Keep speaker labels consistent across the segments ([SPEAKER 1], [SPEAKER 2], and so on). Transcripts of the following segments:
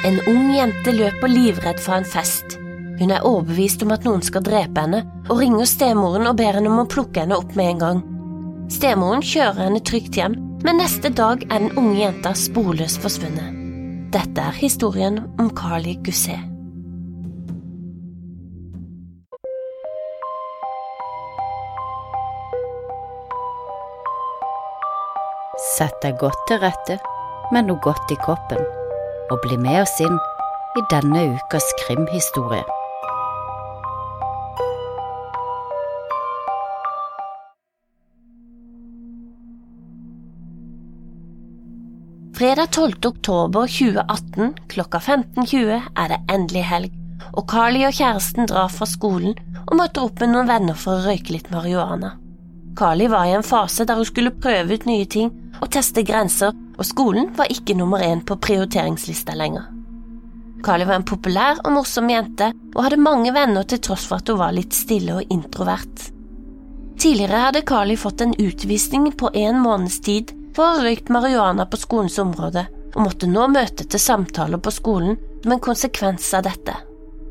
[SPEAKER 1] En ung jente løper livredd fra en fest. Hun er overbevist om at noen skal drepe henne, og ringer stemoren og ber henne om å plukke henne opp med en gang. Stemoren kjører henne trygt hjem, men neste dag er den unge jenta sporløst forsvunnet. Dette er historien om Carly Gusset.
[SPEAKER 2] Sett deg godt til rette med noe godt i koppen, og bli med oss inn i denne ukas krimhistorie.
[SPEAKER 1] Fredag 12. oktober 2018 klokka 15.20 er det endelig helg, og Carly og kjæresten drar fra skolen og møter opp med noen venner for å røyke litt marihuana. Carly var i en fase der hun skulle prøve ut nye ting og teste grenser, og skolen var ikke nummer én på prioriteringslista lenger. Kali var en populær og morsom jente og hadde mange venner til tross for at hun var litt stille og introvert. Tidligere hadde Kali fått en utvisning på en måneds tid for å røykt marihuana på skolens område, og måtte nå møte til samtaler på skolen som en konsekvens av dette.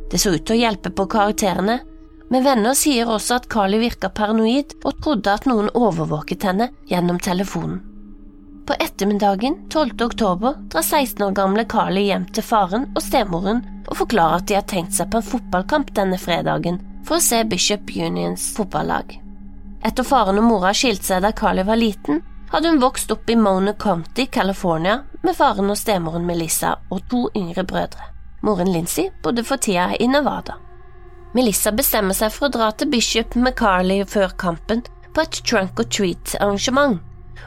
[SPEAKER 1] Det så ut til å hjelpe på karakterene, men venner sier også at Kali virka paranoid og trodde at noen overvåket henne gjennom telefonen. På ettermiddagen 12. oktober drar 16 år gamle Carly hjem til faren og stemoren og forklarer at de har tenkt seg på en fotballkamp denne fredagen for å se Bishop Unions fotballag. Etter faren og mora skilte seg da Carly var liten, hadde hun vokst opp i Mona County, California, med faren og stemoren Melissa og to yngre brødre. Moren Lincy bodde for tida i Nevada. Melissa bestemmer seg for å dra til Bishop med Carly før kampen på et trunk or treat-arrangement,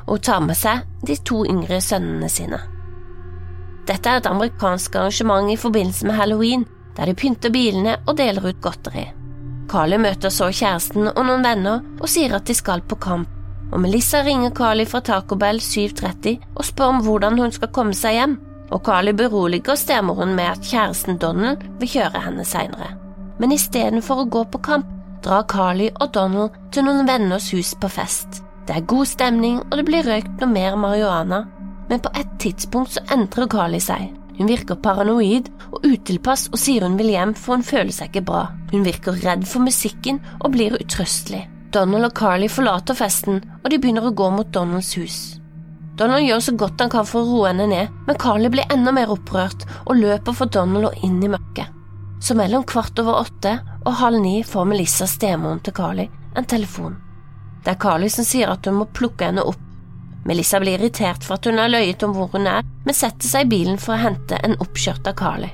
[SPEAKER 1] og tar med seg de to yngre sønnene sine. Dette er et amerikansk arrangement i forbindelse med halloween, der de pynter bilene og deler ut godteri. Carly møter så kjæresten og noen venner og sier at de skal på kamp, og Melissa ringer Carly fra Taco Bell 7.30 og spør om hvordan hun skal komme seg hjem, og Carly beroliger stemoren med at kjæresten Donald vil kjøre henne seinere. Men istedenfor å gå på kamp, drar Carly og Donald til noen venners hus på fest. Det er god stemning, og det blir røykt noe mer marihuana, men på et tidspunkt så endrer Carly seg. Hun virker paranoid og utilpass og sier hun vil hjem, for hun føler seg ikke bra. Hun virker redd for musikken og blir utrøstelig. Donald og Carly forlater festen, og de begynner å gå mot Donalds hus. Donald gjør så godt han kan for å roe henne ned, men Carly blir enda mer opprørt og løper for Donald og inn i mørket. Så mellom kvart over åtte og halv ni får Melissa stemoren til Carly en telefon. Det er Carly som sier at hun må plukke henne opp. Melissa blir irritert for at hun har løyet om hvor hun er, men setter seg i bilen for å hente en oppkjørt av Carly.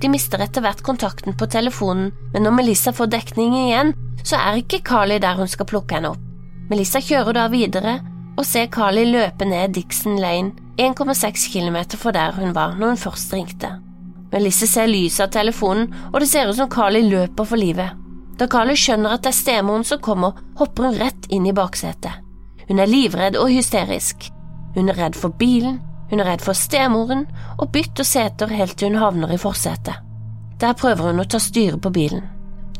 [SPEAKER 1] De mister etter hvert kontakten på telefonen, men når Melissa får dekning igjen, så er ikke Carly der hun skal plukke henne opp. Melissa kjører da videre og ser Carly løpe ned Dixon Lane, 1,6 km fra der hun var når hun først ringte. Melissa ser lyset av telefonen, og det ser ut som Carly løper for livet. Da Carly skjønner at det er stemoren som kommer, hopper hun rett inn i baksetet. Hun er livredd og hysterisk. Hun er redd for bilen, hun er redd for stemoren, og bytter seter helt til hun havner i forsetet. Der prøver hun å ta styret på bilen.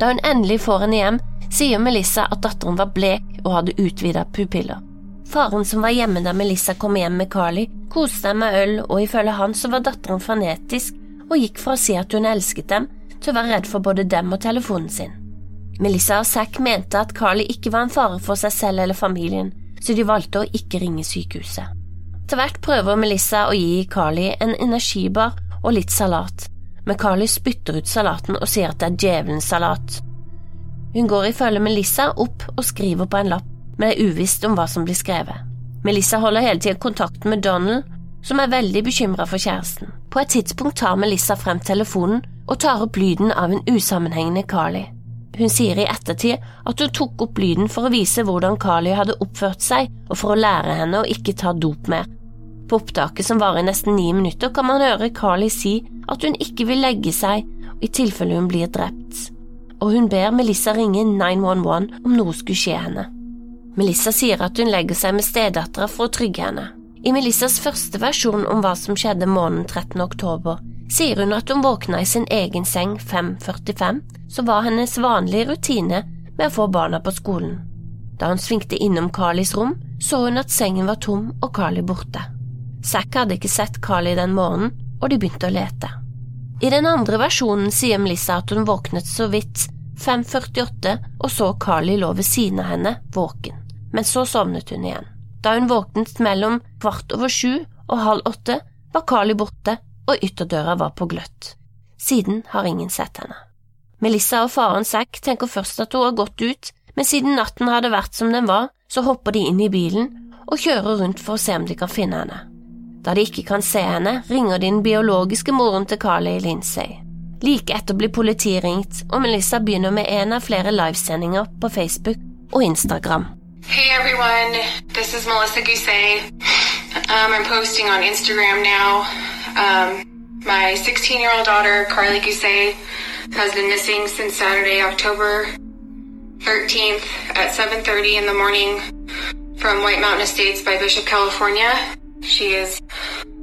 [SPEAKER 1] Da hun endelig får henne hjem, sier Melissa at datteren var blek og hadde utvida pupiller. Faren som var hjemme da Melissa kom hjem med Carly, koste dem med øl, og ifølge han så var datteren frenetisk og gikk fra å si at hun elsket dem, til å være redd for både dem og telefonen sin. Melissa og Zack mente at Carly ikke var en fare for seg selv eller familien, så de valgte å ikke ringe sykehuset. Til hvert prøver Melissa å gi Carly en energibar og litt salat, men Carly spytter ut salaten og sier at det er djevelens salat. Hun går ifølge Melissa opp og skriver på en lapp, men er uvisst om hva som blir skrevet. Melissa holder hele tiden kontakten med Donald, som er veldig bekymra for kjæresten. På et tidspunkt tar Melissa frem telefonen og tar opp lyden av en usammenhengende Carly. Hun sier i ettertid at hun tok opp lyden for å vise hvordan Carly hadde oppført seg, og for å lære henne å ikke ta dop mer. På opptaket som varer i nesten ni minutter, kan man høre Carly si at hun ikke vil legge seg i tilfelle hun blir drept, og hun ber Melissa ringe 911 om noe skulle skje henne. Melissa sier at hun legger seg med stedattera for å trygge henne. I Melissas første versjon om hva som skjedde måneden 13. oktober, sier hun at hun våkna i sin egen seng 5.45, som var hennes vanlige rutine med å få barna på skolen. Da hun svingte innom Carlys rom, så hun at sengen var tom og Carly borte. Zack hadde ikke sett Carly den morgenen, og de begynte å lete. I den andre versjonen sier Melissa at hun våknet så vidt 5.48 og så Carly lå ved siden av henne, våken, men så sovnet hun igjen. Da hun våknet mellom kvart over sju og halv åtte, var Carly borte og ytterdøra var på gløtt. Siden har ingen sett henne. Melissa og faren Zack tenker først at hun har gått ut, men siden natten hadde vært som den var, så hopper de inn i bilen og kjører rundt for å se om de kan finne henne. Da de ikke kan se henne, ringer de den biologiske moren til Carly Lindsay. Like etter blir politiet ringt, og Melissa begynner med en av flere livesendinger på Facebook og Instagram.
[SPEAKER 3] Hey everyone, this is Melissa Gousset. Um, I'm posting on Instagram now. Um, my 16 year old daughter, Carly Gousset, has been missing since Saturday, October 13th at 7.30 in the morning from White Mountain Estates by Bishop, California. She is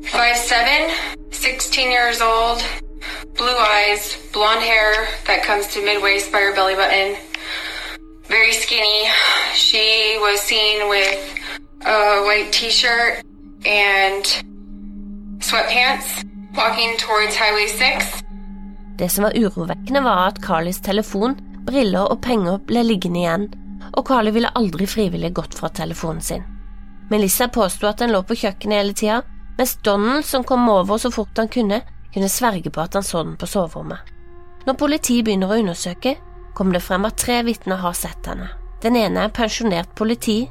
[SPEAKER 3] 5'7", 16 years old, blue eyes, blonde hair that comes to mid-waist by her belly button, very skinny. She was seen with a white t-shirt and sweatpants walking towards Highway 6.
[SPEAKER 1] Det som var urovekkende, var at Carlys telefon, briller og penger ble liggende igjen, og Carly ville aldri frivillig gått fra telefonen sin. Melissa påsto at den lå på kjøkkenet hele tida, mens Donald, som kom over så fort han kunne, kunne sverge på at han så den på soverommet. Når politiet begynner å undersøke, kom det frem at tre vitner har sett henne. Den ene er pensjonert politi,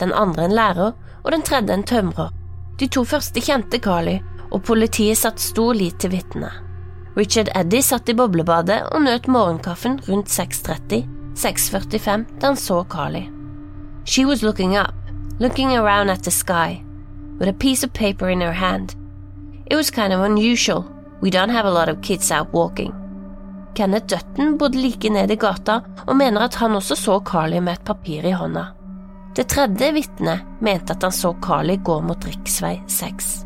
[SPEAKER 1] den andre en lærer og den tredje en tømrer. De to første kjente Carly, og politiet satte stor lit til vitnet. Richard Eddy satt i boblebadet og nøt morgenkaffen rundt 6.30, 6.45 da han så Carly. She was looking up, looking around at the sky, with a piece of paper in her hand. It was kind of unusual, we don't have a lot of kids out walking. Kenneth Dutton bodde like nede i gata og mener at han også så Carly med et papir i hånda. Det tredje vitnet mente at han så Carly gå mot riksvei 6.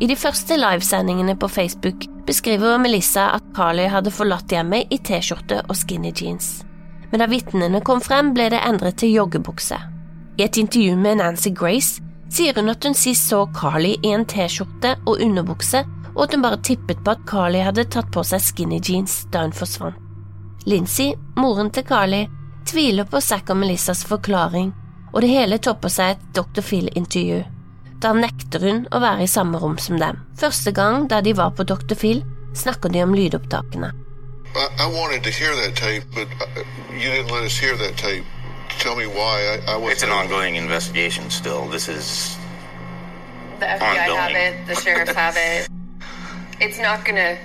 [SPEAKER 1] I de første livesendingene på Facebook beskriver Melissa at Carly hadde forlatt hjemmet i T-skjorte og skinny jeans. Men da vitnene kom frem, ble det endret til joggebukse. I et intervju med Nancy Grace sier hun at hun sist så Carly i en T-skjorte og underbukse, og at hun bare tippet på at Carly hadde tatt på seg skinny jeans da hun forsvant. Lindsay, moren til Carly, tviler på Zack og Melissas forklaring, og det hele topper seg et Dr. Phil-intervju. Da nekter hun å være i samme rom som dem. Første gang da de var på Dr. Phil, snakker de om lydopptakene.
[SPEAKER 4] I, I wanted to hear that tape, but uh, you didn't let us hear that tape. Tell me why. I, I.
[SPEAKER 5] It's an ongoing investigation still. This is
[SPEAKER 3] The FBI have it, the sheriffs have it. It's not gonna.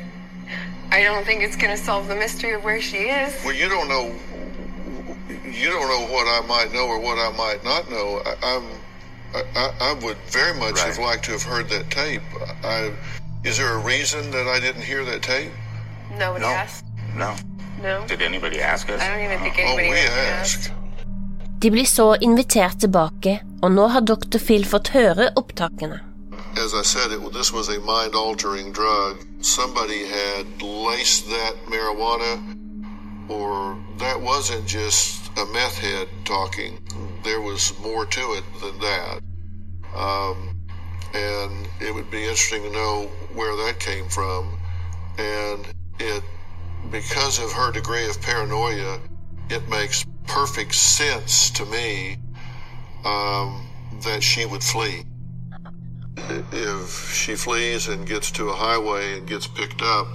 [SPEAKER 3] I don't think it's gonna solve the mystery of where she is.
[SPEAKER 4] Well, you don't know. You don't know what I might know or what I might not know. I, I'm. I, I- I would very much have liked to have heard that tape. I, is there a reason that I didn't hear that tape?
[SPEAKER 3] Nobody
[SPEAKER 5] No.
[SPEAKER 3] asked.
[SPEAKER 5] no.
[SPEAKER 3] No.
[SPEAKER 5] Did anybody ask us?
[SPEAKER 3] I don't even think
[SPEAKER 4] oh,
[SPEAKER 3] anybody Oh,
[SPEAKER 4] we
[SPEAKER 3] really
[SPEAKER 4] asked.
[SPEAKER 1] De blir så invitert tilbake, og nå har Dr. Phil fått høre opptakene.
[SPEAKER 4] As I said, it, this was a mind-altering drug. Somebody had laced that marijuana, or that wasn't just a meth head talking. There was more to it than that. Um, and it would be interesting to know where that came from. And it, because of her degree of paranoia, it makes perfect sense to me um, that she would flee if she flees and gets to a highway and gets picked up,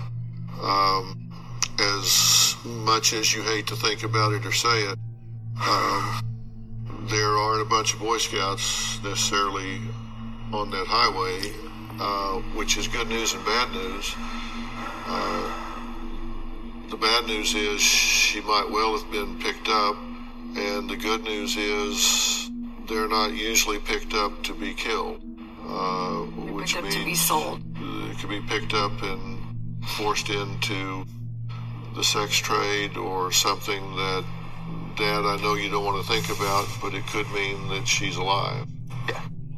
[SPEAKER 4] um, as much as you hate to think about it or say it, um, there aren't a bunch of Boy Scouts necessarily on that highway, uh, which is good news and bad news. Uh, the bad news is she might well have been picked up, and the good news is they're not usually picked up to be killed uh, which means
[SPEAKER 3] to be sold.
[SPEAKER 4] It could be picked up and forced into the sex trade or something that, Dad, I know you don't want to think about, but it could mean that she's alive.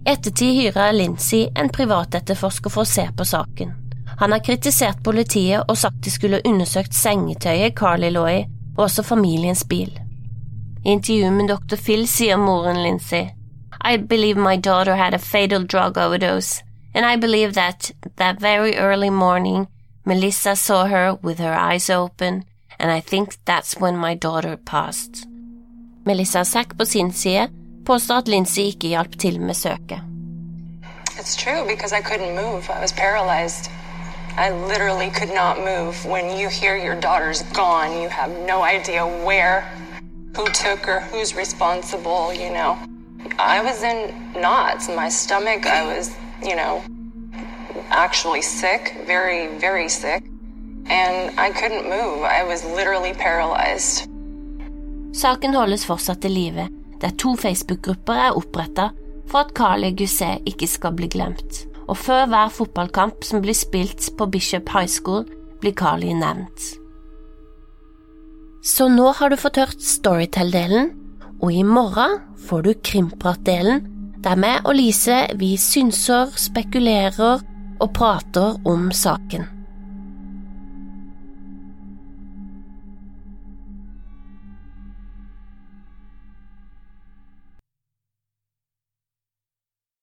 [SPEAKER 1] Ettertid hyrer Lindsay en privatetterforsker for å se på saken. Han har kritisert politiet og sagt de skulle undersøkt sengetøyet Carly lå i, og også familiens bil. I intervjuet med Dr. Phil sier moren Lindsay I believe my daughter had a fatal drug overdose, and I believe that that very early morning Melissa saw her with her eyes open, and I think that's when my daughter passed. Melissa er Sack på sin side påstår at ikke hjalp til med søket.
[SPEAKER 6] It's true because I couldn't move. I was paralyzed. I literally could not move. When you hear your daughter's gone, you have no idea where, who took her, who's responsible, you know. I was in knots. My stomach, I was, you know, actually sick, very, very sick. And I couldn't move. I was literally paralyzed.
[SPEAKER 1] Saken holdes fortsatt i live, der to Facebook-grupper er oppretta for at Carly Gusset ikke skal bli glemt, og før hver fotballkamp som blir spilt på Bishop High School, blir Carly nevnt. Så nå har du fått hørt Storytell-delen, og i morgen får du Krimprat-delen, der vi og Lise vi synser, spekulerer og prater om saken.